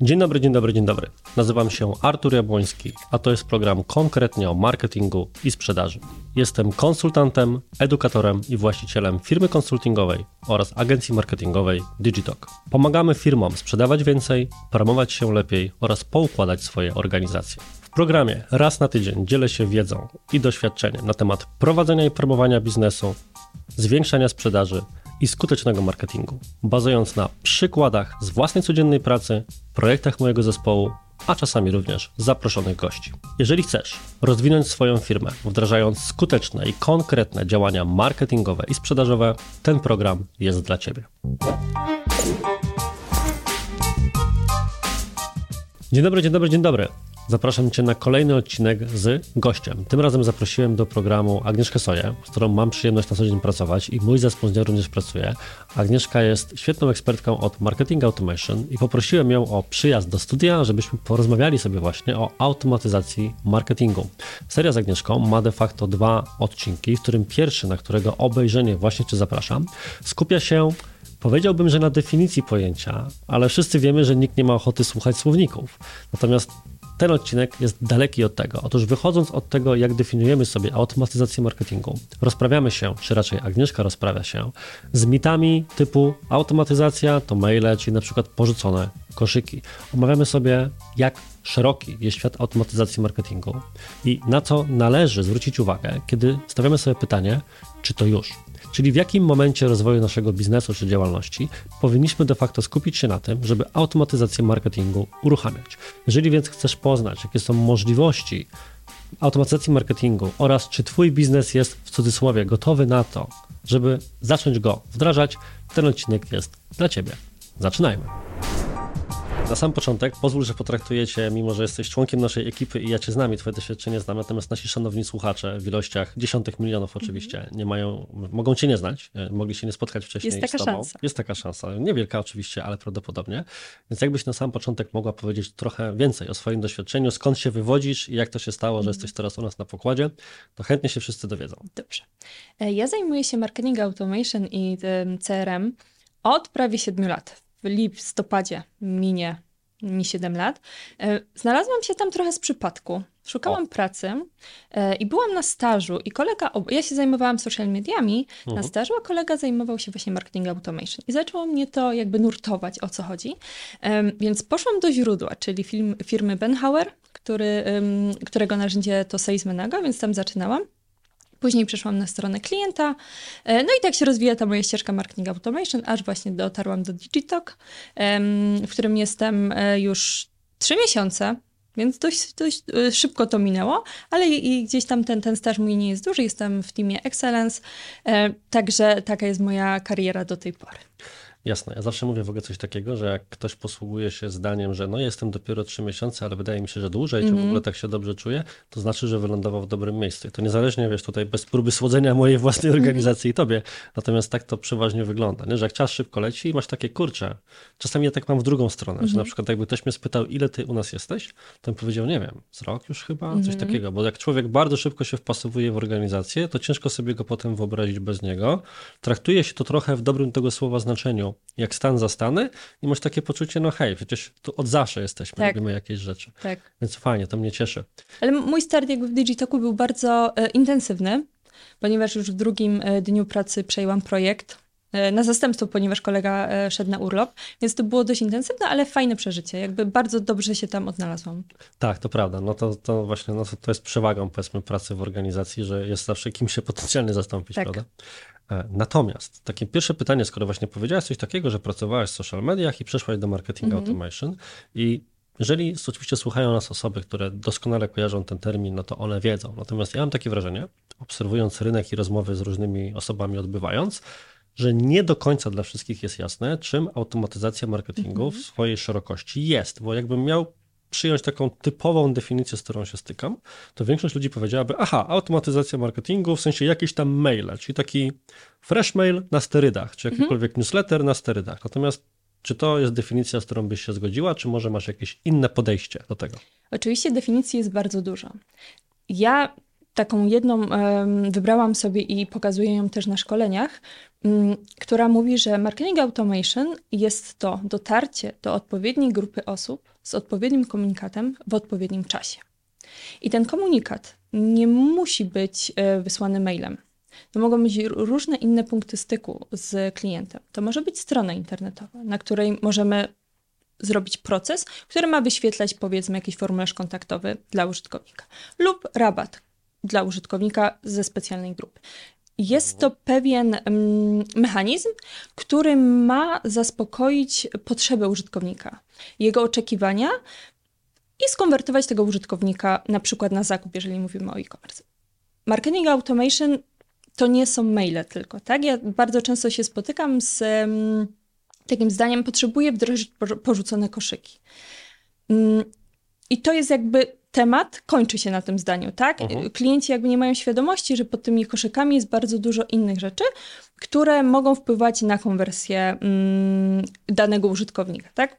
Dzień dobry, dzień dobry, dzień dobry. Nazywam się Artur Jabłoński, a to jest program konkretnie o marketingu i sprzedaży. Jestem konsultantem, edukatorem i właścicielem firmy konsultingowej oraz agencji marketingowej Digitalk. Pomagamy firmom sprzedawać więcej, promować się lepiej oraz poukładać swoje organizacje. W programie raz na tydzień dzielę się wiedzą i doświadczeniem na temat prowadzenia i promowania biznesu, zwiększania sprzedaży i skutecznego marketingu, bazując na przykładach z własnej codziennej pracy, projektach mojego zespołu, a czasami również zaproszonych gości. Jeżeli chcesz rozwinąć swoją firmę, wdrażając skuteczne i konkretne działania marketingowe i sprzedażowe, ten program jest dla Ciebie. Dzień dobry, dzień dobry, dzień dobry. Zapraszam Cię na kolejny odcinek z gościem. Tym razem zaprosiłem do programu Agnieszkę Soję, z którą mam przyjemność na co dzień pracować i mój zespół z nią również pracuje. Agnieszka jest świetną ekspertką od Marketing Automation i poprosiłem ją o przyjazd do studia, żebyśmy porozmawiali sobie właśnie o automatyzacji marketingu. Seria z Agnieszką ma de facto dwa odcinki, w którym pierwszy, na którego obejrzenie właśnie Cię zapraszam, skupia się Powiedziałbym, że na definicji pojęcia, ale wszyscy wiemy, że nikt nie ma ochoty słuchać słowników. Natomiast ten odcinek jest daleki od tego. Otóż wychodząc od tego, jak definiujemy sobie automatyzację marketingu, rozprawiamy się, czy raczej Agnieszka rozprawia się, z mitami typu automatyzacja to maile, czyli na przykład porzucone koszyki. Omawiamy sobie, jak szeroki jest świat automatyzacji marketingu i na co należy zwrócić uwagę, kiedy stawiamy sobie pytanie, czy to już Czyli w jakim momencie rozwoju naszego biznesu czy działalności powinniśmy de facto skupić się na tym, żeby automatyzację marketingu uruchamiać. Jeżeli więc chcesz poznać, jakie są możliwości automatyzacji marketingu oraz czy Twój biznes jest w cudzysłowie gotowy na to, żeby zacząć go wdrażać, ten odcinek jest dla Ciebie. Zaczynajmy. Na sam początek pozwól, że potraktujecie, mimo że jesteś członkiem naszej ekipy i ja cię znam i twoje doświadczenie znam, natomiast nasi szanowni słuchacze w ilościach dziesiątek milionów oczywiście -hmm. nie mają, mogą cię nie znać, e, mogli się nie spotkać wcześniej Jest taka z tobą. szansa. Jest taka szansa, niewielka oczywiście, ale prawdopodobnie. Więc jakbyś na sam początek mogła powiedzieć trochę więcej o swoim doświadczeniu, skąd się wywodzisz i jak to się stało, że mhm. jesteś teraz u nas na pokładzie, to chętnie się wszyscy dowiedzą. Dobrze. E, ja zajmuję się marketing automation i CRM od prawie 7 lat w listopadzie minie mi 7 lat. E, znalazłam się tam trochę z przypadku. Szukałam o. pracy e, i byłam na stażu i kolega, ja się zajmowałam social mediami mhm. na stażu, a kolega zajmował się właśnie marketing automation. I zaczęło mnie to jakby nurtować, o co chodzi. Więc poszłam do źródła, czyli firmy Benhauer, który, którego narzędzie to Salesmanego, więc tam zaczynałam. Później przeszłam na stronę klienta. E, no i tak się rozwija ta moja ścieżka marketing automation, aż właśnie dotarłam do Digitalk, w którym jestem e, już trzy miesiące. Więc dość, dość e, szybko to minęło, ale i gdzieś tam ten, ten staż mój nie jest duży. Jestem w teamie Excellence, także taka jest moja kariera do tej pory. Jasne, ja zawsze mówię w ogóle coś takiego, że jak ktoś posługuje się zdaniem, że no jestem dopiero trzy miesiące, ale wydaje mi się, że dłużej, mm -hmm. czy w mhm. ogóle tak się dobrze czuję, to znaczy, że wylądował w dobrym miejscu. I to niezależnie, wiesz, tutaj bez próby słodzenia mojej własnej mhm. organizacji mm -hmm. i tobie, natomiast tak to przeważnie wygląda, nie? że jak czas szybko leci i masz takie, kurcze, czasami ja tak mam w drugą stronę, mm -hmm. że na mhm. przykład jakby ktoś mnie spytał, ile ty u nas jesteś, to bym powiedział, nie wiem, z rok już chyba, coś takiego, bo jak człowiek bardzo szybko się wpasowuje w organizację, to ciężko sobie go potem wyobrazić bez niego. Traktuje się to trochę w dobrym tego słowa znaczeniu, jak stan za Stany i masz takie poczucie, no hej, przecież tu od zawsze jesteśmy, tak. robimy jakieś rzeczy. Tak. Więc fajnie, to mnie cieszy. Ale mój start jakby w Digitoku był bardzo e, intensywny, ponieważ już w drugim e, dniu pracy przejęłam projekt e, na zastępstwo, ponieważ kolega e, szedł na urlop, więc to było dość intensywne, ale fajne przeżycie. Jakby bardzo dobrze się tam odnalazłam. Tak, to prawda. No to, to właśnie no to, to jest przewagą powiedzmy pracy w organizacji, że jest zawsze kim się potencjalnie zastąpić, tak. prawda? E, natomiast takie pierwsze pytanie, skoro właśnie powiedziałaś coś takiego, że pracowałaś w social mediach i przeszłaś do marketing mm -hmm. automation i jeżeli oczywiście słuchają nas osoby, które doskonale kojarzą ten termin, no to one wiedzą. Natomiast ja mam takie wrażenie, obserwując rynek i rozmowy z różnymi osobami odbywając, że nie do końca dla wszystkich jest jasne, czym automatyzacja marketingu mm -hmm. w swojej szerokości jest. Bo jakbym miał przyjąć taką typową definicję, z którą się stykam, to większość ludzi powiedziałaby, aha, automatyzacja marketingu, w sensie jakieś tam maile, czyli taki fresh mail na sterydach, czy mhm. jakikolwiek mhm. newsletter na sterydach. Natomiast czy to jest definicja, z którą byś się zgodziła, czy może masz jakieś inne podejście do tego? Oczywiście definicji jest bardzo dużo. Ja taką jedną wybrałam sobie i pokazuję ją też na szkoleniach, mm, która mówi, że marketing automation jest to dotarcie do odpowiedniej grupy osób z odpowiednim komunikatem w odpowiednim czasie. I ten komunikat nie musi być e, wysłany mailem. To mogą być różne inne punkty styku z klientem. To może być strona internetowa, na której możemy zrobić proces, który ma wyświetlać powiedzmy jakiś formularz kontaktowy dla użytkownika lub rabat dla użytkownika ze specjalnej grupy. Jest to pewien mm, mechanizm, który ma zaspokoić potrzeby użytkownika, jego oczekiwania i skonwertować tego użytkownika na przykład na zakup, jeżeli mówimy o e-commerce. Marketing automation to nie są maile tylko, tak? Ja bardzo często się spotykam z um, takim zdaniem, potrzebuję wdrożyć porzucone koszyki. Um, I to jest jakby temat, kończy się na tym zdaniu, tak? -huh. Klienci jakby nie mają świadomości, że pod tymi koszykami jest bardzo dużo innych rzeczy, które mogą wpływać na konwersję um, danego użytkownika, tak?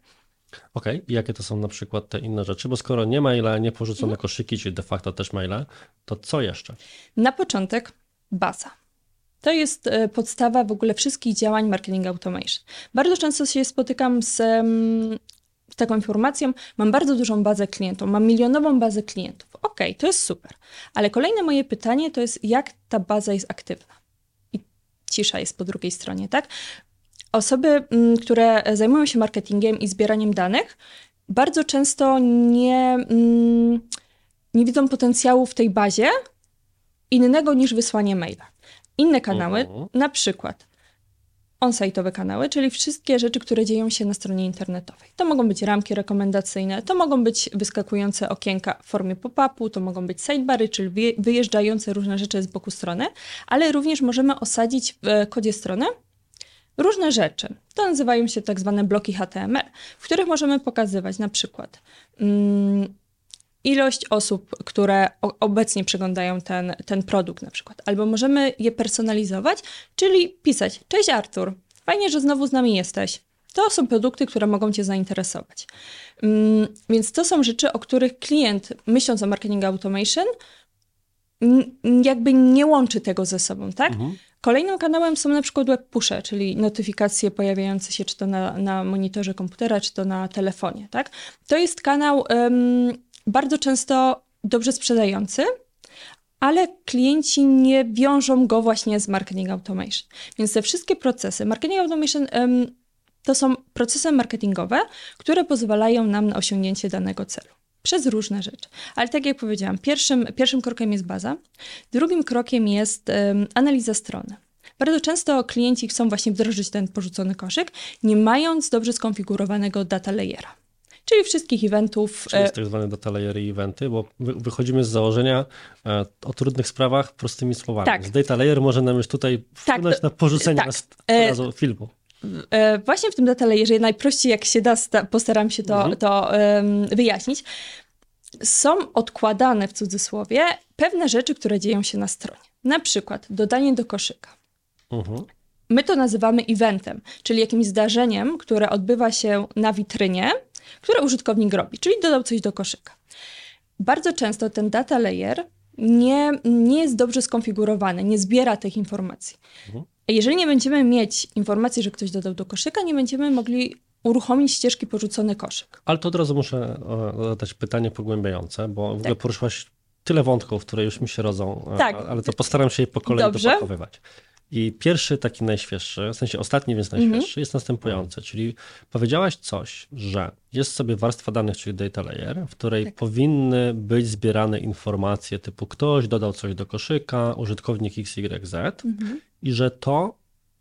Okej, okay. jakie to są na przykład te inne rzeczy? Bo skoro nie maile, nie porzucone mhm. koszyki, czyli de facto też maile, to co jeszcze? Na początek baza. To jest e, podstawa w ogóle wszystkich działań marketing automation. Bardzo często się spotykam z, z taką informacją, mam bardzo dużą bazę klientów, mam milionową bazę klientów. Ok, to jest super. Ale kolejne moje pytanie to jest, jak ta baza jest aktywna? I cisza jest po drugiej stronie, tak? Osoby, które zajmują się marketingiem i zbieraniem danych, bardzo często nie, nie widzą potencjału w tej bazie innego niż wysłanie maila. Inne kanały, uh-huh. na przykład on-site'owe kanały, czyli wszystkie rzeczy, które dzieją się na stronie internetowej. To mogą być ramki rekomendacyjne, to mogą być wyskakujące okienka w formie pop-upu, to mogą być sidebary, czyli wyjeżdżające różne rzeczy z boku strony, ale również możemy osadzić w kodzie strony różne rzeczy. To nazywają się tak zwane bloki HTML, w których możemy pokazywać na przykład mm, ilość osób, które obecnie przeglądają ten, ten produkt na przykład. Albo możemy je personalizować, czyli pisać, cześć Artur, fajnie, że znowu z nami jesteś. To są produkty, które mogą Cię zainteresować. Mm, więc to są rzeczy, o których klient, myśląc o marketing automation, jakby nie łączy tego ze sobą, tak? Mhm. Kolejnym kanałem są na przykład web pushe, czyli notyfikacje pojawiające się czy to na, na monitorze komputera, czy to na telefonie, tak? To jest kanał um, bardzo często dobrze sprzedający, ale klienci nie wiążą go właśnie z marketing automation. Więc te wszystkie procesy, marketing automation to są procesy marketingowe, które pozwalają nam na osiągnięcie danego celu. Przez różne rzeczy. Ale tak jak powiedziałam, pierwszym, pierwszym krokiem jest baza, drugim krokiem jest um, analiza strony. Bardzo często klienci chcą właśnie wdrożyć ten porzucony koszyk, nie mając dobrze skonfigurowanego data layera czyli wszystkich eventów. Czyli jest tak zwane data layery i eventy, bo wychodzimy z założenia e, o trudnych sprawach prostymi słowami. Tak. Z data layer może nam już tutaj wpłynąć tak, na porzucenie tak. e, filmu. E, właśnie w tym data layerze najprościej jak się da, postaram się to, mhm. to um, wyjaśnić. Są odkładane w cudzysłowie pewne rzeczy, które dzieją się na stronie. Na przykład dodanie do koszyka. Mhm. My to nazywamy eventem, czyli jakimś zdarzeniem, które odbywa się na witrynie, które użytkownik robi, czyli dodał coś do koszyka. Bardzo często ten data layer nie, nie jest dobrze skonfigurowany, nie zbiera tych informacji. Mhm. Jeżeli nie będziemy mieć informacji, że ktoś dodał do koszyka, nie będziemy mogli uruchomić ścieżki porzucony koszyk. Ale to od razu muszę zadać pytanie pogłębiające, bo w ogóle tak. poruszyłaś tyle wątków, które już mi się rodzą, tak. ale to postaram się je po kolei Dobrze. dopakowywać. I pierwszy, taki najświeższy, w sensie ostatni, więc najświeższy, mm -hmm. jest następujący. Czyli powiedziałaś coś, że jest sobie warstwa danych, czyli data layer, w której tak. powinny być zbierane informacje typu ktoś dodał coś do koszyka, użytkownik XYZ mm -hmm. i że to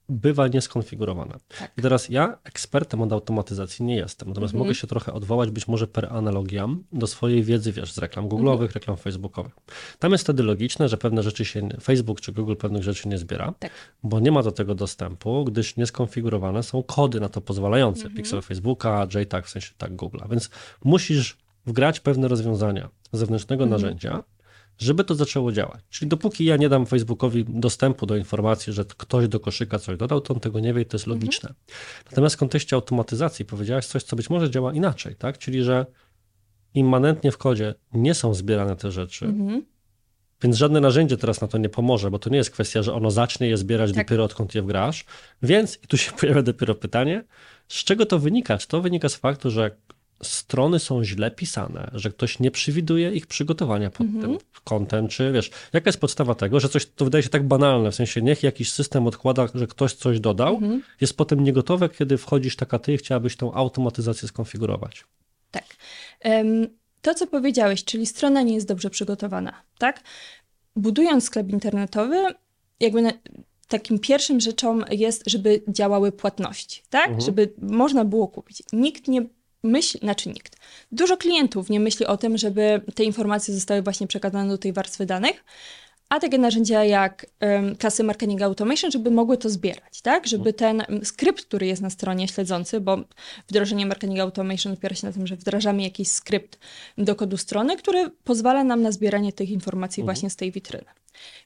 bywa nieskonfigurowane. Tak. I teraz ja ekspertem od automatyzacji nie jestem, natomiast mhm. mogę się trochę odwołać być może per analogiam do swojej wiedzy, wiesz, z reklam google'owych, mhm. reklam facebookowych. Tam jest wtedy logiczne, że pewne rzeczy się, Facebook czy Google pewnych rzeczy nie zbiera, tak. bo nie ma do tego dostępu, gdyż nieskonfigurowane są kody na to pozwalające. Mhm. Pixel Facebooka, JTAG, w sensie tak Google'a. Więc musisz wgrać pewne rozwiązania zewnętrznego mhm. narzędzia, żeby to zaczęło działać. Czyli dopóki ja nie dam Facebookowi dostępu do informacji, że ktoś do koszyka coś dodał, to on tego nie wie i to jest mhm. logiczne. Mhm. Natomiast w kontekście automatyzacji powiedziałaś coś, co być może działa inaczej, tak? Czyli, że immanentnie w kodzie nie są zbierane te rzeczy, mhm. Więc żadne narzędzie teraz na to nie pomoże, bo to nie jest kwestia, że ono zacznie je zbierać tak. dopiero odkąd je wgrasz. Więc i tu się pojawia dopiero pytanie, z czego to wynika? Czy to wynika z faktu, że strony są źle pisane, że ktoś nie przewiduje ich przygotowania pod mm -hmm. tym kątem, czy wiesz, jaka jest podstawa tego, że coś, to wydaje się tak banalne, w sensie niech jakiś system odkłada, że ktoś coś dodał, mm -hmm. jest potem niegotowe, kiedy wchodzisz taka ty i chciałabyś tą automatyzację skonfigurować. Tak. To, co powiedziałeś, czyli strona nie jest dobrze przygotowana, tak? Budując sklep internetowy, jakby na, takim pierwszym rzeczą jest, żeby działały płatności, tak? Mhm. Żeby można było kupić. Nikt nie myśli, znaczy nikt. Dużo klientów nie myśli o tym, żeby te informacje zostały właśnie przekazane do tej warstwy danych, a takie narzędzia jak um, klasy Marketing Automation, żeby mogły to zbierać, tak? Żeby ten skrypt, który jest na stronie śledzący, bo wdrożenie Marketing Automation opiera się na tym, że wdrażamy jakiś skrypt do kodu strony, który pozwala nam na zbieranie tych informacji mhm. właśnie z tej witryny.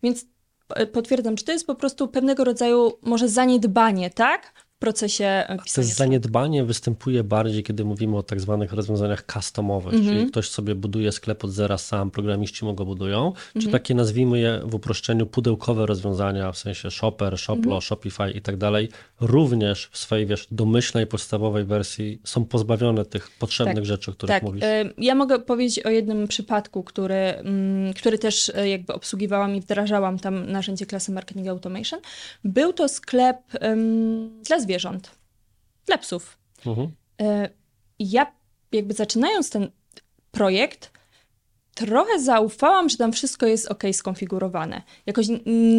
Więc e, potwierdzam, że to jest po prostu pewnego rodzaju może zaniedbanie, tak? Procesie e, pisania. To zaniedbanie występuje bardziej, kiedy mówimy o tak zwanych rozwiązaniach customowych, mm -hmm. czyli ktoś sobie buduje sklep od zera sam, programiści mu go budują, mm -hmm. czy mhm. takie nazwijmy je w uproszczeniu pudełkowe rozwiązania, w sensie Shopper, Shoplo, mm -hmm. Shopify i tak dalej, również w swojej, wiesz, domyślnej, podstawowej wersji są pozbawione tych potrzebnych tak, rzeczy, o których tak. mówisz. Ja mogę powiedzieć o jednym przypadku, który, mm, który też e, jakby obsługiwałam i wdrażałam tam narzędzie klasy Marketing Automation. Był to sklep um, dla zwierząt zwierząt, dla psów. Mhm. E, ja jakby zaczynając ten projekt, trochę zaufałam, że tam wszystko jest ok skonfigurowane. Jakoś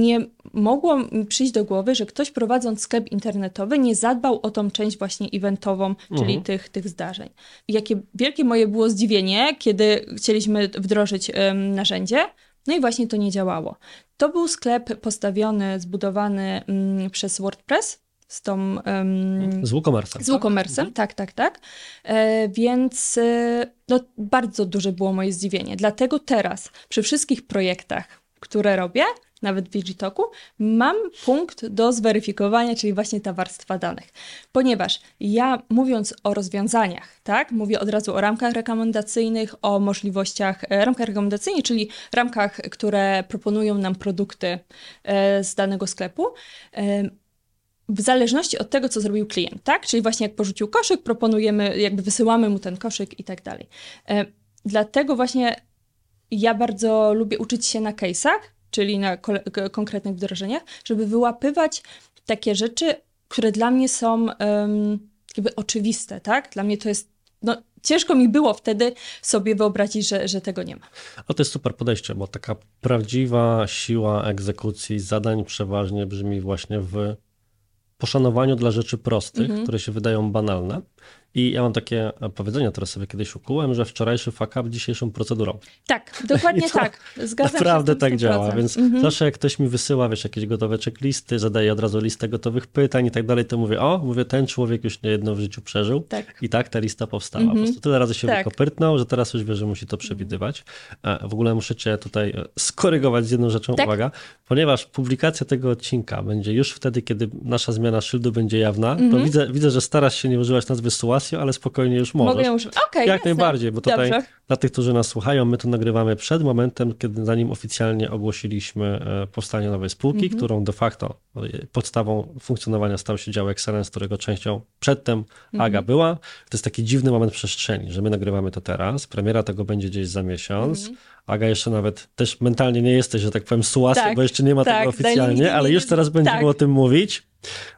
nie mogło mi przyjść do głowy, że ktoś prowadząc sklep internetowy nie zadbał o tą część właśnie eventową, czyli mhm. tych, tych zdarzeń. Jakie wielkie moje było zdziwienie, kiedy chcieliśmy wdrożyć um, narzędzie, no i właśnie to nie działało. To był sklep postawiony, zbudowany um, przez WordPress, z tą... Um, z WooCommerce. Z WooCommerce, tak? tak, tak, tak. E, więc e, no, bardzo duże było moje zdziwienie. Dlatego teraz przy wszystkich projektach, które robię, nawet w Digitoku, mam punkt do zweryfikowania, czyli właśnie ta warstwa danych. Ponieważ ja mówiąc o rozwiązaniach, tak, mówię od razu o ramkach rekomendacyjnych, o możliwościach, e, ramkach rekomendacyjnych, czyli ramkach, które proponują nam produkty e, z danego sklepu, e, w zależności od tego, co zrobił klient, tak? Czyli właśnie jak porzucił koszyk, proponujemy, jakby wysyłamy mu ten koszyk i tak dalej. E, dlatego właśnie ja bardzo lubię uczyć się na case'ach, czyli na konkretnych wdrożeniach, żeby wyłapywać takie rzeczy, które dla mnie są um, jakby oczywiste, tak? Dla mnie to jest, no ciężko mi było wtedy sobie wyobrazić, że, że tego nie ma. A to jest super podejście, bo taka prawdziwa siła egzekucji zadań przeważnie brzmi właśnie w poszanowaniu dla rzeczy prostych, -hmm. które się wydają banalne. I ja mam takie powiedzenie, które sobie kiedyś ukułem, że wczorajszy fuck up dzisiejszą procedurą. Tak, dokładnie tak. Zgadzam naprawdę się tak działa, więc mm -hmm. zawsze jak ktoś mi wysyła, wiesz, jakieś gotowe checklisty, zadaje od razu listę gotowych pytań i tak dalej, to mówię, o, mówię, ten człowiek już nie jedno w życiu przeżył tak. i tak ta lista powstała. Mm -hmm. Po prostu tyle razy się tak. wykopyrtnął, że teraz już wie, że musi to przewidywać. W ogóle muszę cię tutaj e, skorygować z jedną rzeczą, tak. uwaga, ponieważ publikacja tego odcinka będzie już wtedy, kiedy nasza zmiana szyldu będzie jawna, mm -hmm. to mhm. widzę, widzę, że starasz się nie używać nazwy Ale spokojnie już możesz. Mogę już, okej, okay, Jak jasne. najbardziej, bo tutaj Dobrze. dla tych, którzy nas słuchają, my to nagrywamy przed momentem, kiedy zanim oficjalnie ogłosiliśmy e, powstanie nowej spółki, mm -hmm. którą de facto e, podstawą funkcjonowania stał się dział Excellence, którego częścią przedtem -hmm. AGA była. To jest taki dziwny moment przestrzeni, że my nagrywamy to teraz, premiera tego będzie gdzieś za miesiąc, mm -hmm. Aga jeszcze nawet też mentalnie nie jesteś, że tak powiem, sułasy, tak, bo jeszcze nie ma tak, tego oficjalnie, ale już teraz będziemy tak. o tym mówić.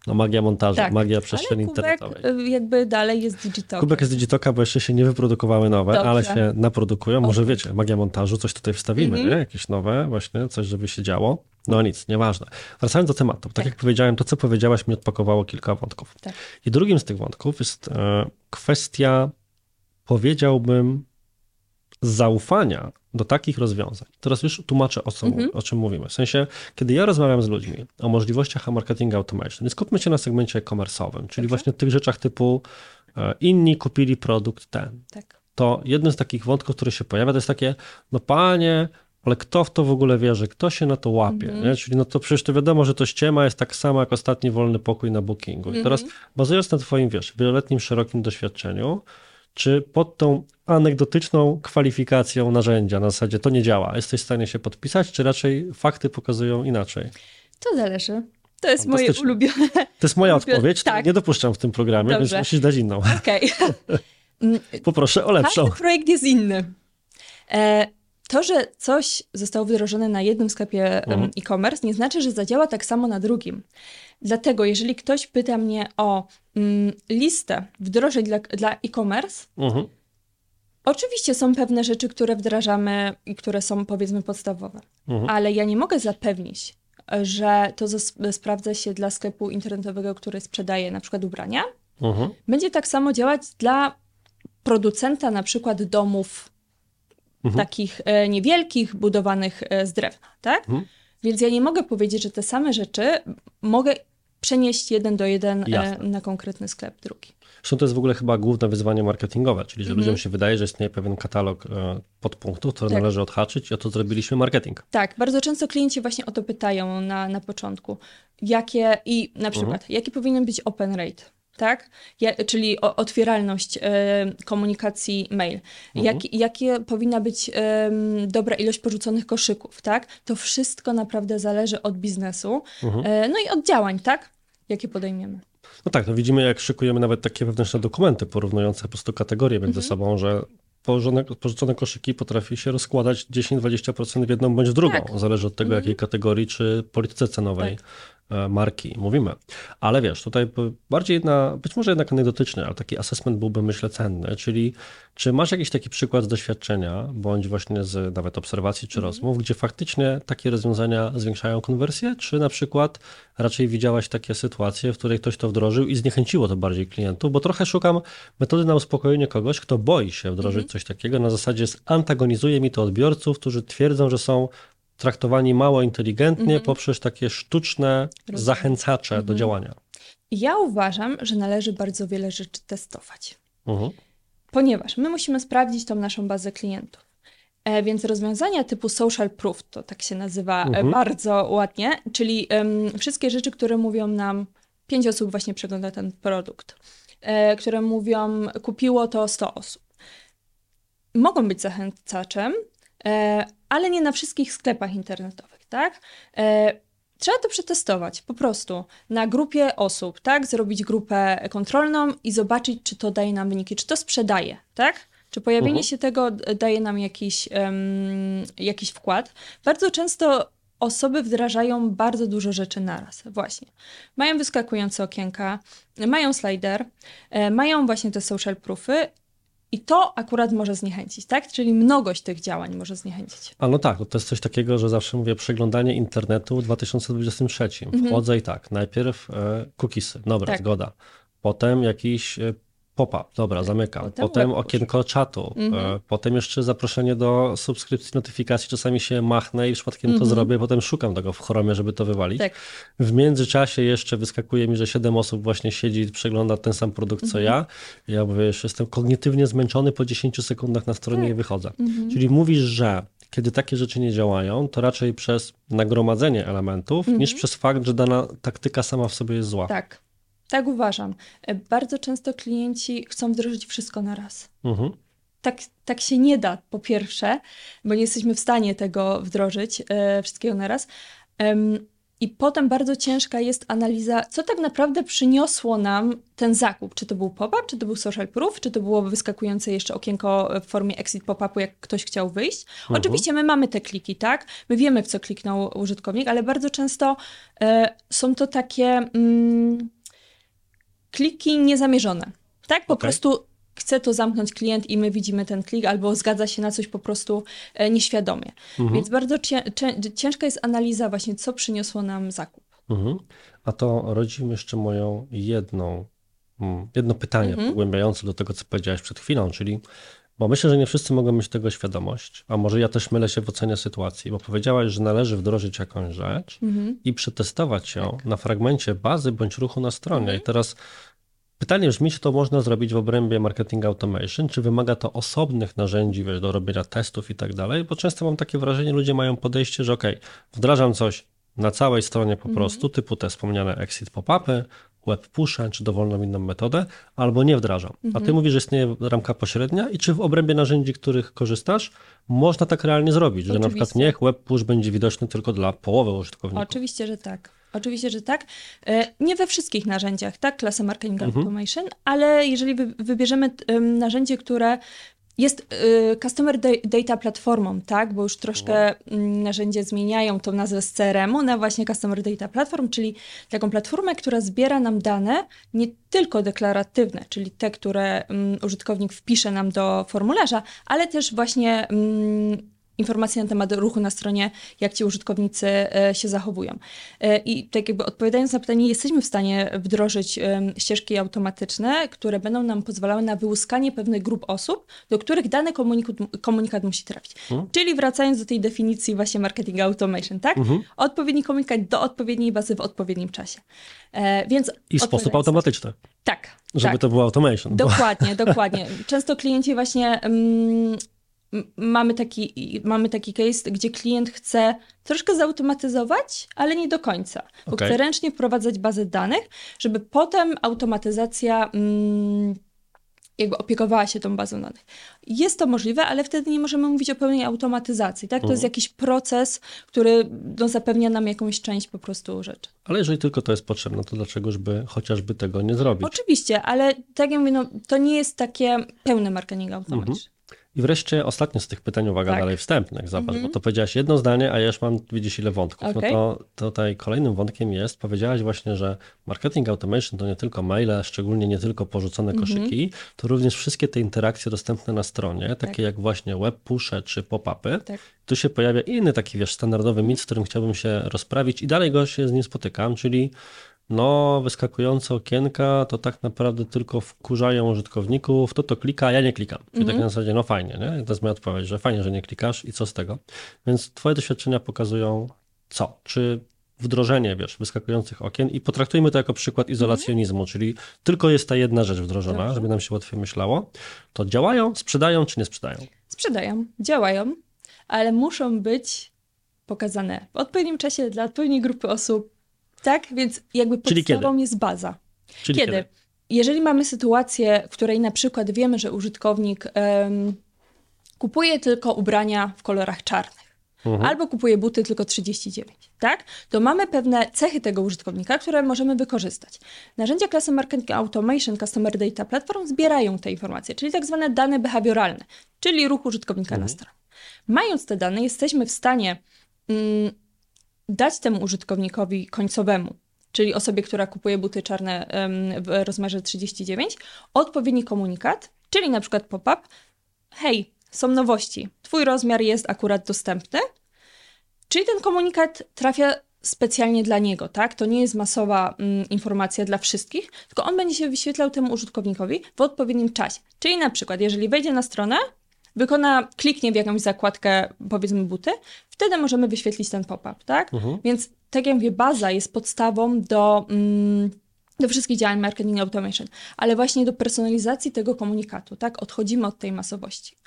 No magia montażu, tak. magia przestrzeni kubek internetowej. Jakby dalej jest Digitoka. Kubek jest Digitoka, bo jeszcze się nie wyprodukowały nowe, Dobrze. ale się naprodukują. Może okay. wiecie, magia montażu, coś tutaj wstawimy, mm -hmm. nie? Jakieś nowe właśnie, coś, żeby się działo. No nic, nieważne. Wracając do tematu. Tak, tak jak powiedziałem, to co powiedziałaś mi odpakowało kilka wątków. Tak. I drugim z tych wątków jest e, kwestia, powiedziałbym, zaufania do takich rozwiązań. Teraz już tłumaczę, o, co, mhm. o czym mówimy. W sensie, kiedy ja rozmawiam z ludźmi o możliwościach marketing automation, skupmy się na segmencie e-commerce'owym, czyli właśnie tych rzeczach typu e, inni kupili produkt ten. Tak. To jeden z takich wątków, który się pojawia, to jest takie, no panie, ale kto w to w ogóle wierzy, kto się na to łapie, mm -hmm. nie? Czyli no to przecież to wiadomo, że to ściema jest tak samo jak ostatni wolny pokój na bookingu. I teraz mhm. bazując na twoim, wiesz, wieloletnim, szerokim doświadczeniu, czy pod tą anegdotyczną kwalifikacją narzędzia na zasadzie to nie działa, jesteś w stanie się podpisać, czy raczej fakty pokazują inaczej? To zależy. To jest moje ulubione. To jest moja odpowiedź, tak. nie dopuszczam w tym programie, Dobrze. więc musisz dać inną. Okej. Okay. Poproszę o lepszą. Każdy projekt jest inny. To, że coś zostało wdrożone na jednym sklepie mhm. e-commerce, nie znaczy, że zadziała tak samo na drugim. Dlatego, jeżeli ktoś pyta mnie o mm, listę wdrożeń dla, dla e-commerce, mhm. oczywiście są pewne rzeczy, które wdrażamy i które są powiedzmy podstawowe, mhm. ale ja nie mogę zapewnić, że to sprawdza się dla sklepu internetowego, który sprzedaje na przykład ubrania. Mhm. Będzie tak samo działać dla producenta na przykład domów mhm. takich e, niewielkich, budowanych e, z drewna, tak? Mhm. Więc ja nie mogę powiedzieć, że te same rzeczy mogę przenieść jeden do jeden e, Jasne. na konkretny sklep drugi. Zresztą to jest w ogóle chyba główne wyzwanie marketingowe, czyli że mhm. ludziom się wydaje, że istnieje pewien katalog podpunktów, które tak. należy odhaczyć i o to zrobiliśmy marketing. Tak, bardzo często klienci właśnie o to pytają na, na początku. Jakie i na przykład, mhm. jaki powinien być open rate? Tak? Ja, czyli o, otwieralność y, komunikacji mail. Mhm. Jak, jakie powinna być y, dobra ilość porzuconych koszyków, tak? To wszystko naprawdę zależy od biznesu, mhm. y, no i od działań, tak? Jakie podejmiemy. No tak, no widzimy jak szykujemy nawet takie wewnętrzne dokumenty porównujące po prostu kategorie między mhm. sobą, że porzucone, porzucone koszyki potrafi się rozkładać 10-20% w jedną bądź w drugą. Tak. Zależy od tego, mhm. jakiej kategorii czy polityce cenowej tak. E, marki mówimy. Ale wiesz, tutaj bardziej jedna, być może jednak anegdotyczny, ale taki assessment byłby myślę cenny, czyli czy masz jakiś taki przykład z doświadczenia, bądź właśnie z nawet obserwacji czy mm. rozmów, gdzie faktycznie takie rozwiązania zwiększają konwersję, czy na przykład raczej widziałaś takie sytuacje, w której ktoś to wdrożył i zniechęciło to bardziej klientów, bo trochę szukam metody na uspokojenie kogoś, kto boi się wdrożyć mm. coś takiego, na zasadzie antagonizuje mi to odbiorców, którzy twierdzą, że są traktowani mało inteligentnie mhm. poprzez takie sztuczne Rozumiem. zachęcacze do mhm. działania. Ja uważam, że należy bardzo wiele rzeczy testować. Mhm. Ponieważ my musimy sprawdzić tą naszą bazę klientów. E, więc rozwiązania typu social proof, to tak się nazywa e, bardzo ładnie, czyli wszystkie rzeczy, które mówią nam, pięć osób właśnie przegląda ten produkt, e, które mówią, kupiło to 100 osób. Mogą być zachęcaczem, ale nie na wszystkich sklepach internetowych, tak? E, trzeba to przetestować po prostu na grupie osób, tak? Zrobić grupę kontrolną i zobaczyć, czy to daje nam wyniki, czy to sprzedaje, tak? Czy pojawienie mhm. się tego daje nam jakiś, um, jakiś wkład? Bardzo często osoby wdrażają bardzo dużo rzeczy naraz, właśnie. Mają wyskakujące okienka, mają slider, e, mają właśnie te social proofy i to akurat może zniechęcić, tak? Czyli mnogość tych działań może zniechęcić. A no tak, to jest coś takiego, że zawsze mówię przeglądanie internetu w 2023. Mhm. Wchodzę i tak, najpierw e, cookiesy, dobra, tak. zgoda. Potem jakiś e, Pop-up, dobra, zamykam. Potem, potem okienko czatu, mhm. potem jeszcze zaproszenie do subskrypcji, notyfikacji. Czasami się machnę i przypadkiem to mhm. zrobię, potem szukam tego w Chromie, żeby to wywalić. Tak. W międzyczasie jeszcze wyskakuje mi, że siedem osób właśnie siedzi i przegląda ten sam produkt co mhm. ja. Ja mówię, już jestem kognitywnie zmęczony, po 10 sekundach na stronie tak. i wychodzę. Mhm. Czyli mówisz, że kiedy takie rzeczy nie działają, to raczej przez nagromadzenie elementów, niż przez fakt, że dana taktyka sama w sobie jest zła. Tak. Tak uważam. E, bardzo często klienci chcą wdrożyć wszystko na raz. Mhm. Tak, tak się nie da, po pierwsze, bo nie jesteśmy w stanie tego wdrożyć, e, wszystkiego na raz. I potem bardzo ciężka jest analiza, co tak naprawdę przyniosło nam ten zakup. Czy to był pop-up, czy to był social proof, czy to było wyskakujące jeszcze okienko w formie exit pop-upu, jak ktoś chciał wyjść. Mhm. Oczywiście my mamy te kliki, tak? My wiemy, w co kliknął użytkownik, ale bardzo często e, są to takie. Mm, kliki niezamierzone. Tak, po okay. prostu chce to zamknąć klient i my widzimy ten klik, albo zgadza się na coś po prostu e, nieświadomie. Mhm. Więc bardzo ciężka jest analiza właśnie, co przyniosło nam zakup. Mhm. A to rodzi mi jeszcze moją jedną, mm, jedno pytanie mhm. pogłębiające do tego, co powiedziałeś przed chwilą, czyli bo myślę, że nie wszyscy mogą mieć tego świadomość, a może ja też mylę się w ocenie sytuacji, bo powiedziałaś, że należy wdrożyć jakąś rzecz mhm. i przetestować ją tak. na fragmencie bazy bądź ruchu na stronie. Mhm. I teraz pytanie brzmi, czy to można zrobić w obrębie marketing automation, czy wymaga to osobnych narzędzi wiesz, do robienia testów i tak dalej, bo często mam takie wrażenie, ludzie mają podejście, że ok, wdrażam coś na całej stronie po mhm. prostu, typu te wspomniane exit pop-upy, web pushem, czy dowolną inną metodę, albo nie wdrażam. A ty Mhm. mówisz, że istnieje ramka pośrednia i czy w obrębie narzędzi, których korzystasz, można tak realnie zrobić, że na przykład Oczywiście. niech web push będzie widoczny tylko dla połowy użytkowników. Oczywiście, że tak. Oczywiście, że tak. E, Nie we wszystkich narzędziach, tak, klasy Marketing Mhm. Automation, ale jeżeli wy, wybierzemy em, narzędzie, które jest y, Customer da- Data Platformą, tak, bo już troszkę mm, narzędzie zmieniają tą nazwę z CRM-u na właśnie Customer Data Platform, czyli taką platformę, która zbiera nam dane nie tylko deklaratywne, czyli te, które mm, użytkownik wpisze nam do formularza, ale też właśnie mm, informacje na temat ruchu na stronie, jak ci użytkownicy e, się zachowują. E, I tak jakby odpowiadając na pytanie, jesteśmy w stanie wdrożyć ścieżki automatyczne, które będą nam pozwalały na wyłuskanie pewnych grup osób, do których dany komunikat, komunikat musi trafić. Mhm. Czyli wracając do tej definicji właśnie marketing automation, tak? Mhm. Odpowiedni komunikat do odpowiedniej bazy w odpowiednim czasie. E, więc I sposób automatyczny, Tak, żeby tak. to było automation. bo- Dokładnie, dokładnie. Często klienci właśnie mm, mamy taki, mamy taki case, gdzie klient chce troszkę zautomatyzować, ale nie do końca. Bo Okej. chce ręcznie wprowadzać bazę danych, żeby potem automatyzacja mm, jakby opiekowała się tą bazą danych. Jest to możliwe, ale wtedy nie możemy mówić o pełnej automatyzacji. Tak? To jest Mhm. jakiś proces, który no, zapewnia nam jakąś część po prostu rzeczy. Ale jeżeli tylko to jest potrzebne, to dlaczegoż by chociażby tego nie zrobić? Oczywiście, ale tak jak mówię, no, to nie jest takie pełne marketing automatyczne. I wreszcie ostatnie z tych pytań, uwaga, Tak. dalej wstępnych, zobacz, Mhm. bo to powiedziałaś jedno zdanie, a ja już mam, widzisz, ile wątków. Okej. No to tutaj kolejnym wątkiem jest, powiedziałaś właśnie, że marketing automation to nie tylko maile, szczególnie nie tylko porzucone Mhm. koszyki, to również wszystkie te interakcje dostępne na stronie, takie Tak. jak właśnie web pusze czy pop-upy. Tak. Tu się pojawia inny taki, wiesz, standardowy mit, z którym chciałbym się rozprawić i dalej go się z nim spotykam, czyli no, wyskakujące okienka to tak naprawdę tylko wkurzają użytkowników, to to klika, a ja nie klikam. Czyli Mhm. tak na zasadzie, no fajnie, nie? To jest moja odpowiedź, że fajnie, że nie klikasz i co z tego. Więc twoje doświadczenia pokazują co? Czy wdrożenie, wiesz, wyskakujących okien i potraktujmy to jako przykład izolacjonizmu, czyli tylko jest ta jedna rzecz wdrożona, Dobrze. żeby nam się łatwiej myślało, to działają, sprzedają czy nie sprzedają? Sprzedają, działają, ale muszą być pokazane w odpowiednim czasie dla odpowiedniej grupy osób. Tak? Więc jakby Czyli podstawą jest baza. Czyli kiedy? kiedy? Jeżeli mamy sytuację, w której na przykład wiemy, że użytkownik em, kupuje tylko ubrania w kolorach czarnych. Mhm. Albo kupuje buty tylko 39, tak? To mamy pewne cechy tego użytkownika, które możemy wykorzystać. Narzędzia klasy Marketing Automation, Customer Data Platform zbierają te informacje, czyli tak zwane dane behawioralne, czyli ruch użytkownika na stronie. Mając te dane, jesteśmy w stanie mm, dać temu użytkownikowi końcowemu, czyli osobie, która kupuje buty czarne w rozmiarze 39, odpowiedni komunikat, czyli na przykład pop-up, hej, są nowości, twój rozmiar jest akurat dostępny, czyli ten komunikat trafia specjalnie dla niego, tak? To nie jest masowa mm, informacja dla wszystkich, tylko on będzie się wyświetlał temu użytkownikowi w odpowiednim czasie. Czyli na przykład, jeżeli wejdzie na stronę, wykona, kliknie w jakąś zakładkę, powiedzmy buty, wtedy możemy wyświetlić ten pop-up, tak? Mhm. Więc tak jak mówię, baza jest podstawą do, mm, do wszystkich działań marketing automation, ale właśnie do personalizacji tego komunikatu, tak? Odchodzimy od tej masowości.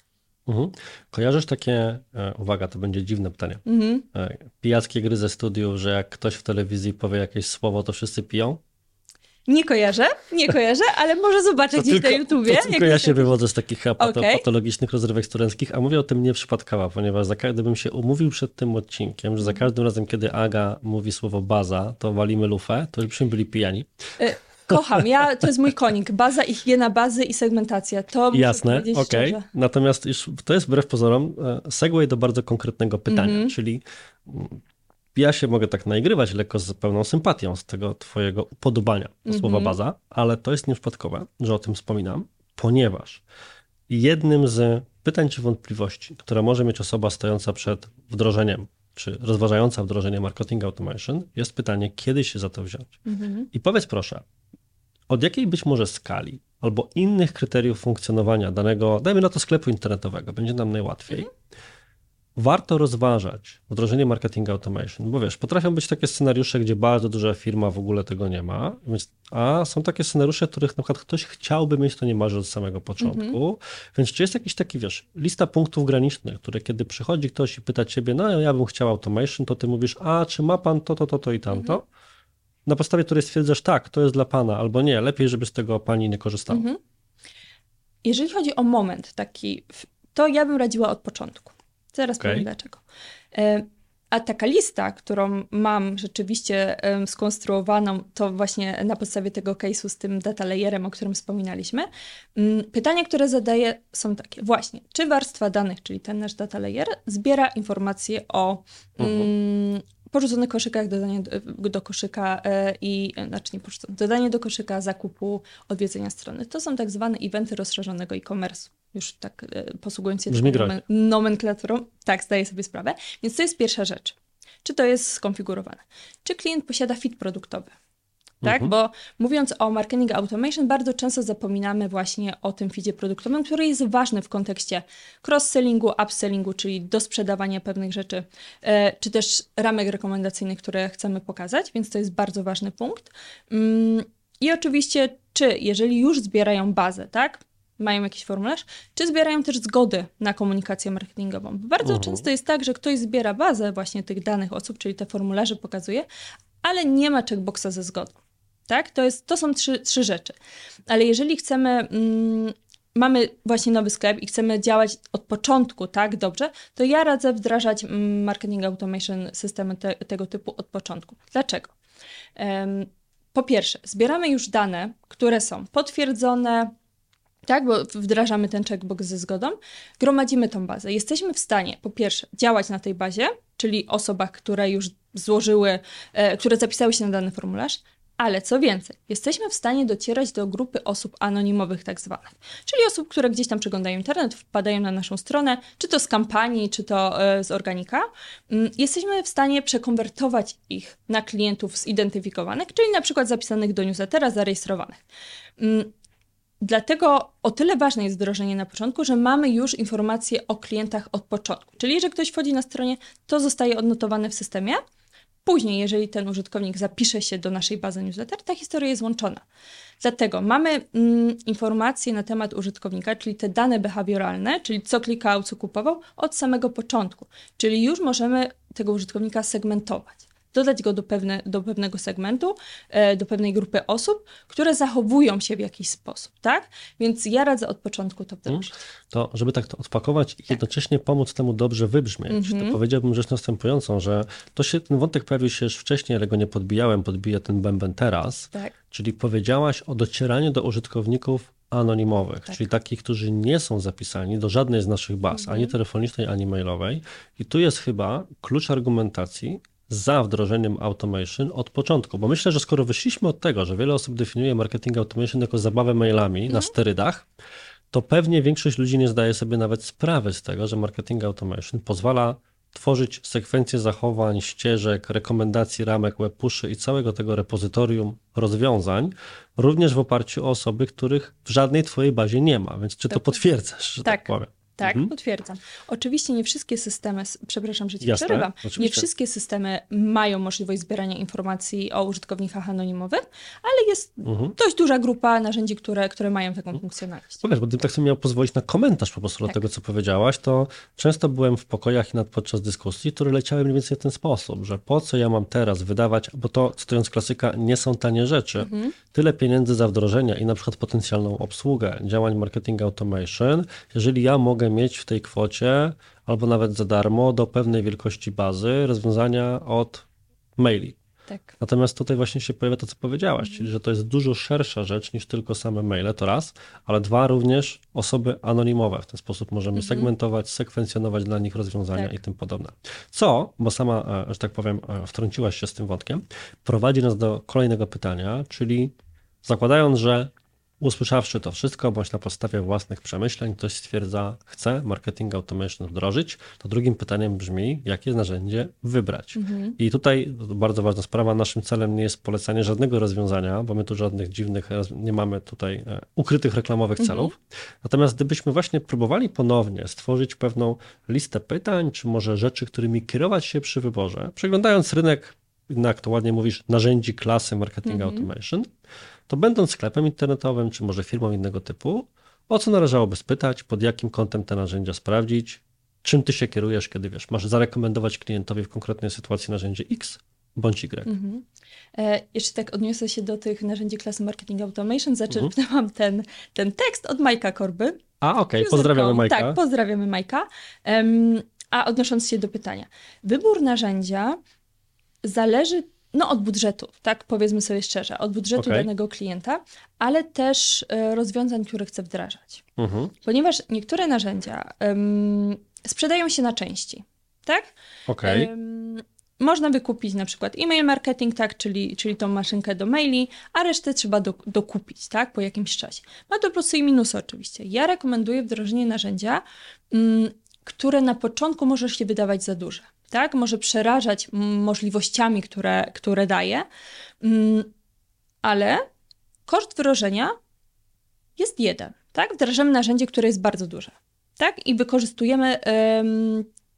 Mhm. Kojarzysz takie, e, uwaga, to będzie dziwne pytanie, Mhm. e, pijackie gry ze studiów, że jak ktoś w telewizji powie jakieś słowo, to wszyscy piją? Nie kojarzę, nie kojarzę, ale może zobaczę gdzieś na YouTubie. to tylko ja to- się wywodzę z takich Okej. patologicznych rozrywek studenckich, a mówię o tym nieprzypadkowo, ponieważ za, ka- gdybym się umówił przed tym odcinkiem, że za Mhm. każdym razem, kiedy Aga mówi słowo baza, to walimy lufę, to już byśmy byli pijani. Y, Kocham, ja, to jest mój konik. Baza i higiena bazy i segmentacja. To Jasne, okej. szczerze. Natomiast już to jest wbrew pozorom e, segway do bardzo konkretnego pytania, Mhm. czyli mm, ja się mogę tak naigrywać lekko z pełną sympatią z tego twojego upodobania do Mhm. słowa baza, ale to jest nieprzypadkowe, że o tym wspominam, ponieważ jednym z pytań czy wątpliwości, które może mieć osoba stojąca przed wdrożeniem, czy rozważająca wdrożenie marketing automation, jest pytanie, kiedy się za to wziąć. Mhm. I powiedz proszę, od jakiej być może skali albo innych kryteriów funkcjonowania danego, dajmy na to sklepu internetowego, będzie nam najłatwiej, warto rozważać wdrożenie marketing automation, bo wiesz, potrafią być takie scenariusze, gdzie bardzo duża firma w ogóle tego nie ma, więc, a są takie scenariusze, których na przykład ktoś chciałby mieć to niemalże od samego początku, więc czy jest jakiś taki, wiesz, lista punktów granicznych, które kiedy przychodzi ktoś i pyta ciebie, no ja bym chciał automation, to ty mówisz, a czy ma pan to, to, to, to i tamto? na podstawie której stwierdzasz, tak, to jest dla pana, albo nie, lepiej, żeby z tego pani nie korzystała. Mhm. Jeżeli chodzi o moment taki, to ja bym radziła od początku. Zaraz okay. powiem dlaczego. E, a taka lista, którą mam rzeczywiście skonstruowaną, to właśnie na podstawie tego case'u z tym data layerem, o którym wspominaliśmy. Um, pytania, które zadaję są takie. Właśnie, czy warstwa danych, czyli ten nasz data layer, zbiera informacje o um, porzuconych koszykach, dodanie do, do koszyka e, i, znaczy nie porzucone, dodanie do koszyka zakupu, odwiedzenia strony. To są tak zwane eventy rozszerzonego e-commerce już tak e, posługując się Brzmi nomenklaturą. Tak, zdaję sobie sprawę. Więc to jest pierwsza rzecz. Czy to jest skonfigurowane? Czy klient posiada fit produktowy? Tak, mhm. bo mówiąc o marketing automation, bardzo często zapominamy właśnie o tym feedzie produktowym, który jest ważny w kontekście cross-sellingu, upsellingu, czyli dosprzedawania pewnych rzeczy, e, czy też ramek rekomendacyjnych, które chcemy pokazać, więc to jest bardzo ważny punkt. Mm, I oczywiście, czy jeżeli już zbierają bazę, tak, mają jakiś formularz, czy zbierają też zgody na komunikację marketingową. Bardzo mhm. często jest tak, że ktoś zbiera bazę właśnie tych danych osób, czyli te formularze pokazuje, ale nie ma checkboxa ze zgodą. Tak? To, jest, to są trzy, trzy rzeczy. Ale jeżeli chcemy, mm, mamy właśnie nowy sklep i chcemy działać od początku, tak, dobrze, to ja radzę wdrażać mm, marketing automation systemy te, tego typu od początku. Dlaczego? Um, po pierwsze, zbieramy już dane, które są potwierdzone, tak, bo wdrażamy ten checkbox ze zgodą, gromadzimy tą bazę. Jesteśmy w stanie, po pierwsze, działać na tej bazie, czyli osobach, które już złożyły, e, które zapisały się na dany formularz, ale co więcej, jesteśmy w stanie docierać do grupy osób anonimowych, tak zwanych, czyli osób, które gdzieś tam przeglądają internet, wpadają na naszą stronę, czy to z kampanii, czy to e, z organika. Mm, jesteśmy w stanie przekonwertować ich na klientów zidentyfikowanych, czyli na przykład zapisanych do newslettera, zarejestrowanych. Dlatego o tyle ważne jest wdrożenie na początku, że mamy już informacje o klientach od początku. Czyli, że ktoś wchodzi na stronie, to zostaje odnotowane w systemie. Później, jeżeli ten użytkownik zapisze się do naszej bazy newsletter, ta historia jest łączona. Dlatego mamy mm, informacje na temat użytkownika, czyli te dane behawioralne, czyli co klikał, co kupował, od samego początku. Czyli już możemy tego użytkownika segmentować dodać go do, pewne, do pewnego segmentu, e, do pewnej grupy osób, które zachowują się w jakiś sposób, tak? Więc ja radzę od początku to wdrożyć. Mhm. To, żeby tak to odpakować i tak. jednocześnie pomóc temu dobrze wybrzmieć, mm -hmm. to mhm. powiedziałbym rzecz następującą, że to się, ten wątek pojawił się już wcześniej, ale go nie podbijałem, podbiję ten bęben teraz, tak. czyli powiedziałaś o docieraniu do użytkowników anonimowych, tak. czyli takich, którzy nie są zapisani do żadnej z naszych baz, mhm. ani telefonicznej, ani mailowej. I tu jest chyba klucz argumentacji, za wdrożeniem automation od początku, bo myślę, że skoro wyszliśmy od tego, że wiele osób definiuje marketing automation jako zabawę mailami mm. na mhm. sterydach, to pewnie większość ludzi nie zdaje sobie nawet sprawy z tego, że marketing automation pozwala tworzyć sekwencję zachowań, ścieżek, rekomendacji, ramek, webpushy i całego tego repozytorium rozwiązań, również w oparciu o osoby, których w żadnej twojej bazie nie ma. Więc czy to potwierdzasz, że tak, tak powiem? Tak, mhm. potwierdzam. Oczywiście nie wszystkie systemy, przepraszam, że ci Jasne, przerywam, oczywiście. nie wszystkie systemy mają możliwość zbierania informacji o użytkownikach anonimowych, ale jest mhm. dość duża grupa narzędzi, które, które mają taką mhm. funkcjonalność. Powiedz, bo gdybym tak sobie miał pozwolić na komentarz po prostu tak. do tego, co powiedziałaś, to często byłem w pokojach i nad, podczas dyskusji, które leciały mniej więcej w ten sposób, że po co ja mam teraz wydawać, bo to, cytując klasyka, nie są tanie rzeczy, mhm. tyle pieniędzy za wdrożenia i na przykład potencjalną obsługę działań marketing automation, jeżeli ja mogę mieć w tej kwocie, albo nawet za darmo, do pewnej wielkości bazy rozwiązania od maili. Tak. Natomiast tutaj właśnie się pojawia to, co powiedziałaś, czyli że to jest dużo szersza rzecz niż tylko same maile, to raz, ale dwa, również osoby anonimowe. W ten sposób możemy mhm. segmentować, sekwencjonować dla nich rozwiązania tak. i tym podobne. Co, bo sama, e, że tak powiem, e, wtrąciłaś się z tym wątkiem, prowadzi nas do kolejnego pytania, czyli zakładając, że Usłyszawszy to wszystko, bądź na podstawie własnych przemyśleń, ktoś stwierdza, chce marketing automation wdrożyć, to drugim pytaniem brzmi, jakie narzędzie wybrać. Mhm. I tutaj bardzo ważna sprawa, naszym celem nie jest polecanie żadnego rozwiązania, bo my tu żadnych dziwnych, nie mamy tutaj e, ukrytych reklamowych mhm. celów. Natomiast gdybyśmy właśnie próbowali ponownie stworzyć pewną listę pytań, czy może rzeczy, którymi kierować się przy wyborze, przeglądając rynek, jak to ładnie mówisz, narzędzi klasy marketing mhm. automation, to będąc sklepem internetowym, czy może firmą innego typu, o co należałoby spytać, pod jakim kątem te narzędzia sprawdzić, czym ty się kierujesz, kiedy wiesz, masz zarekomendować klientowi w konkretnej sytuacji narzędzie X bądź Y. Mhm. E, jeszcze tak odniosę się do tych narzędzi klasy Marketing Automation. Zaczerpnęłam mhm. ten, ten tekst od Majka Korby. A, okej, okay. pozdrawiamy Majka. Tak, pozdrawiamy Majka. Um, a odnosząc się do pytania. Wybór narzędzia zależy no, od budżetu, tak powiedzmy sobie szczerze, od budżetu okay. danego klienta, ale też e, rozwiązań, które chce wdrażać. Mhm. Ponieważ niektóre narzędzia um, sprzedają się na części, tak? Okay. Um, można wykupić na przykład e-mail marketing, tak, czyli, czyli tą maszynkę do maili, a resztę trzeba do, dokupić, tak, po jakimś czasie. Ma to plusy i minusy oczywiście. Ja rekomenduję wdrożenie narzędzia, mm, które na początku może się wydawać za duże, tak, może przerażać możliwościami, które, które daje, mm, ale koszt wdrożenia jest jeden, tak, wdrażamy narzędzie, które jest bardzo duże, tak, i wykorzystujemy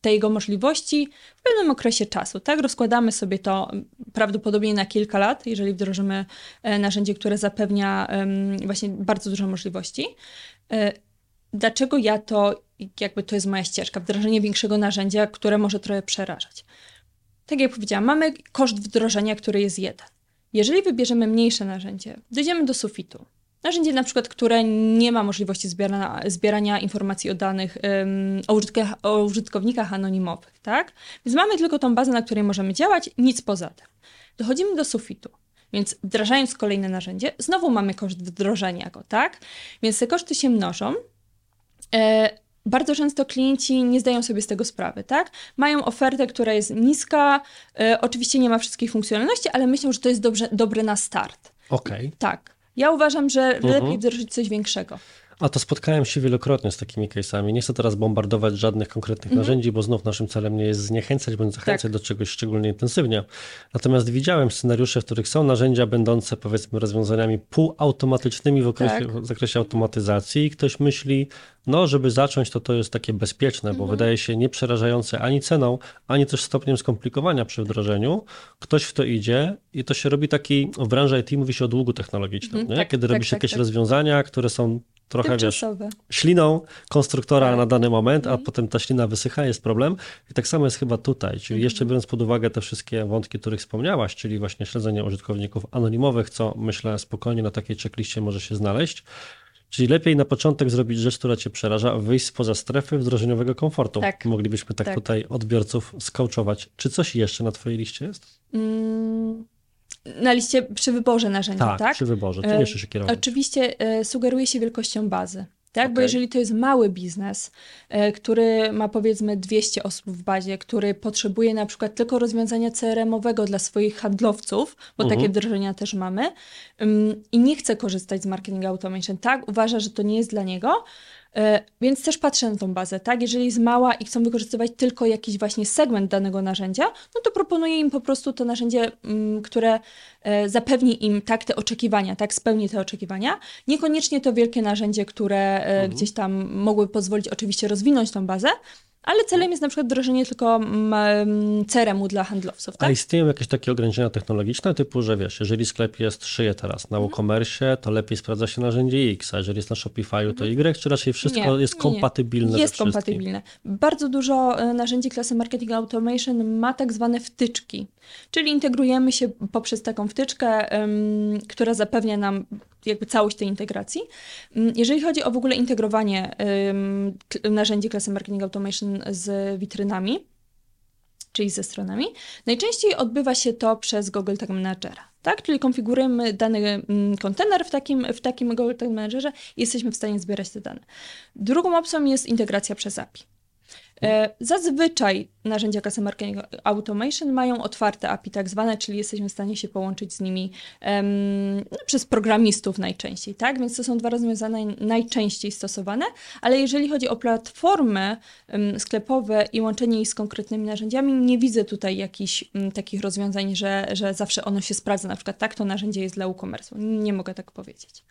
te jego możliwości w pewnym okresie czasu. Tak, rozkładamy sobie to prawdopodobnie na kilka lat, jeżeli wdrożymy e, narzędzie, które zapewnia właśnie bardzo dużo możliwości. E, dlaczego ja to, jakby to jest moja ścieżka, wdrożenie większego narzędzia, które może trochę przerażać? Tak jak powiedziałam, mamy koszt wdrożenia, który jest jeden. Jeżeli wybierzemy mniejsze narzędzie, dojdziemy do sufitu. Narzędzie na przykład, które nie ma możliwości zbierania, zbierania informacji o danych o, użytkach, o, użytkownikach anonimowych, tak? Więc mamy tylko tą bazę, na której możemy działać, nic poza tym. Dochodzimy do sufitu. Więc wdrażając kolejne narzędzie, znowu mamy koszt wdrożenia go, tak? Więc te koszty się mnożą. E, bardzo często klienci nie zdają sobie z tego sprawy, tak? Mają ofertę, która jest niska, e, oczywiście nie ma wszystkich funkcjonalności, ale myślą, że to jest dobrze, dobre na start. Okej. Okay. Tak. Ja uważam, że mhm. lepiej wdrożyć coś większego. A to spotkałem się wielokrotnie z takimi case'ami. Nie chcę teraz bombardować żadnych konkretnych mhm. narzędzi, bo znów naszym celem nie jest zniechęcać bądź zachęcać tak. do czegoś szczególnie intensywnie. Natomiast widziałem scenariusze, w których są narzędzia będące powiedzmy rozwiązaniami półautomatycznymi w, okresie, tak. w zakresie automatyzacji i ktoś myśli, no żeby zacząć, to to jest takie bezpieczne, bo mhm. wydaje się nie przerażające ani ceną, ani też stopniem skomplikowania przy wdrożeniu. Ktoś w to idzie i to się robi taki, w branży IT mówi się o długu technologicznym, mhm. tak, kiedy tak, robi się tak, jakieś tak. rozwiązania, które są trochę, wiesz, śliną konstruktora tak. na dany moment, a mhm. potem ta ślina wysycha, jest problem. I tak samo jest chyba tutaj, czyli mhm. jeszcze biorąc pod uwagę te wszystkie wątki, których wspomniałaś, czyli właśnie śledzenie użytkowników anonimowych, co myślę spokojnie na takiej checkliście może się znaleźć. Czyli lepiej na początek zrobić rzecz, która cię przeraża, wyjść spoza strefy wdrożeniowego komfortu. Tak. Moglibyśmy tak, tak, tutaj odbiorców skauczować. Czy coś jeszcze na twojej liście jest? Mm na liście przy wyborze narzędzia, tak? Tak, przy wyborze. Tym jeszcze się kierować. Oczywiście e, sugeruje się wielkością bazy. Tak, okay. bo jeżeli to jest mały biznes, e, który ma powiedzmy 200 osób w bazie, który potrzebuje na przykład tylko rozwiązania CRM-owego dla swoich handlowców, bo takie mhm. wdrożenia też mamy, i nie chce korzystać z marketing automation, tak, uważa, że to nie jest dla niego, E, więc też patrzę na tą bazę, tak? Jeżeli jest mała i chcą wykorzystywać tylko jakiś właśnie segment danego narzędzia, no to proponuję im po prostu to narzędzie, mm, które e, zapewni im tak te oczekiwania, tak spełni te oczekiwania. Niekoniecznie to wielkie narzędzie, które e, mhm. gdzieś tam mogły pozwolić oczywiście rozwinąć tą bazę, ale celem jest na przykład wdrożenie tylko mm, CRM-u dla handlowców. Tak? A istnieją jakieś takie ograniczenia technologiczne, typu, że wiesz, jeżeli sklep jest, szyje teraz na mhm. WooCommerce, to lepiej sprawdza się narzędzie X, a jeżeli jest na Shopify'u, to mhm. Y, czy raczej wszystko nie, jest kompatybilne nie. Jest kompatybilne. Bardzo dużo e, narzędzi klasy Marketing Automation ma tak zwane wtyczki, czyli integrujemy się poprzez taką wtyczkę, która zapewnia nam jakby całość tej integracji. Mm, jeżeli chodzi o w ogóle integrowanie narzędzi klasy Marketing Automation z witrynami, czyli ze stronami, najczęściej odbywa się to przez Google Tag Managera. Tak? Czyli konfigurujemy dany mm, kontener w takim, w takim Google Tag Managerze i jesteśmy w stanie zbierać te dane. Drugą opcją jest integracja przez API. E, zazwyczaj narzędzia Customer Marketing Automation mają otwarte API tak zwane, czyli jesteśmy w stanie się połączyć z nimi um, przez programistów najczęściej, tak? Więc to są dwa rozwiązania najczęściej stosowane, ale jeżeli chodzi o platformy um, sklepowe i łączenie ich z konkretnymi narzędziami, nie widzę tutaj jakichś um, takich rozwiązań, że, że zawsze ono się sprawdza, na przykład tak, to narzędzie jest dla e-commerce. Nie mogę tak powiedzieć.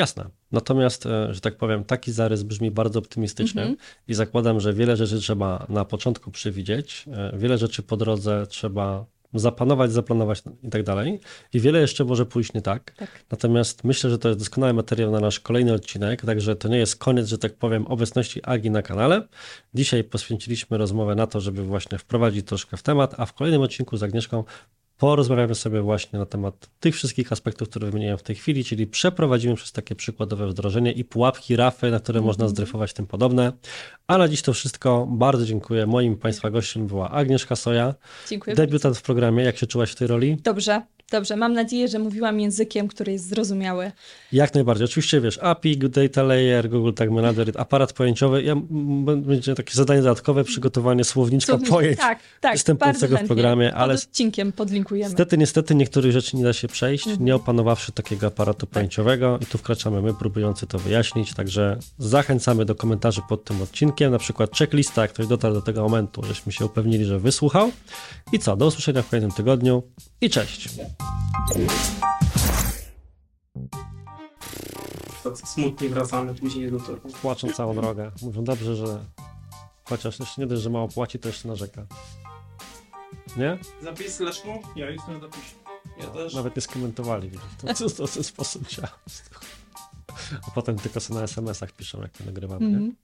Jasne. Natomiast, e, że tak powiem, taki zarys brzmi bardzo optymistycznie mm -hmm. i zakładam, że wiele rzeczy trzeba na początku przewidzieć, e, wiele rzeczy po drodze trzeba zapanować, zaplanować i tak dalej. I wiele jeszcze może pójść nie tak. tak. Natomiast myślę, że to jest doskonały materiał na nasz kolejny odcinek, także to nie jest koniec, że tak powiem, obecności Agi na kanale. Dzisiaj poświęciliśmy rozmowę na to, żeby właśnie wprowadzić troszkę w temat, a w kolejnym odcinku z Agnieszką porozmawiamy sobie właśnie na temat tych wszystkich aspektów, które wymieniłem w tej chwili, czyli przeprowadzimy przez takie przykładowe wdrożenie i pułapki, rafy, na które można zdryfować, tym podobne. A na dziś to wszystko. Bardzo dziękuję. Moim Państwa gościem była Agnieszka Soja, Dziękuję. debiutant w programie. Jak się czułaś w tej roli? Dobrze, dobrze. Mam nadzieję, że mówiłam językiem, który jest zrozumiały. Jak najbardziej. Oczywiście wiesz, API, Data Layer, Google Tag Manager, aparat pojęciowy. Ja, będzie takie zadanie dodatkowe, przygotowanie słowniczka Słownik- pojęć Tak, tak. występującego w programie, ale Pod odcinkiem podlinkujemy. niestety, niestety niektórych rzeczy nie da się przejść, Mhm. nie opanowawszy takiego aparatu pojęciowego i tu wkraczamy my, próbujący to wyjaśnić, także zachęcamy do komentarzy pod tym odcinkiem, na przykład checklista, jak ktoś dotarł do tego momentu, żeśmy się upewnili, że wysłuchał. I co, do usłyszenia w kolejnym tygodniu i cześć! Tak smutnie wracamy później do toru. Płaczą całą drogę. Mówią dobrze, że chociaż jeszcze nie dość, że mało płaci, to jeszcze narzeka. Nie? Zapis Leszku? Ja już na zapisie. Ja też. Nawet nie skomentowali, widzisz. To, to, to w ten sposób działa. A potem tylko sobie na SMS-ach piszą, jak to nagrywamy, nie? Mhm.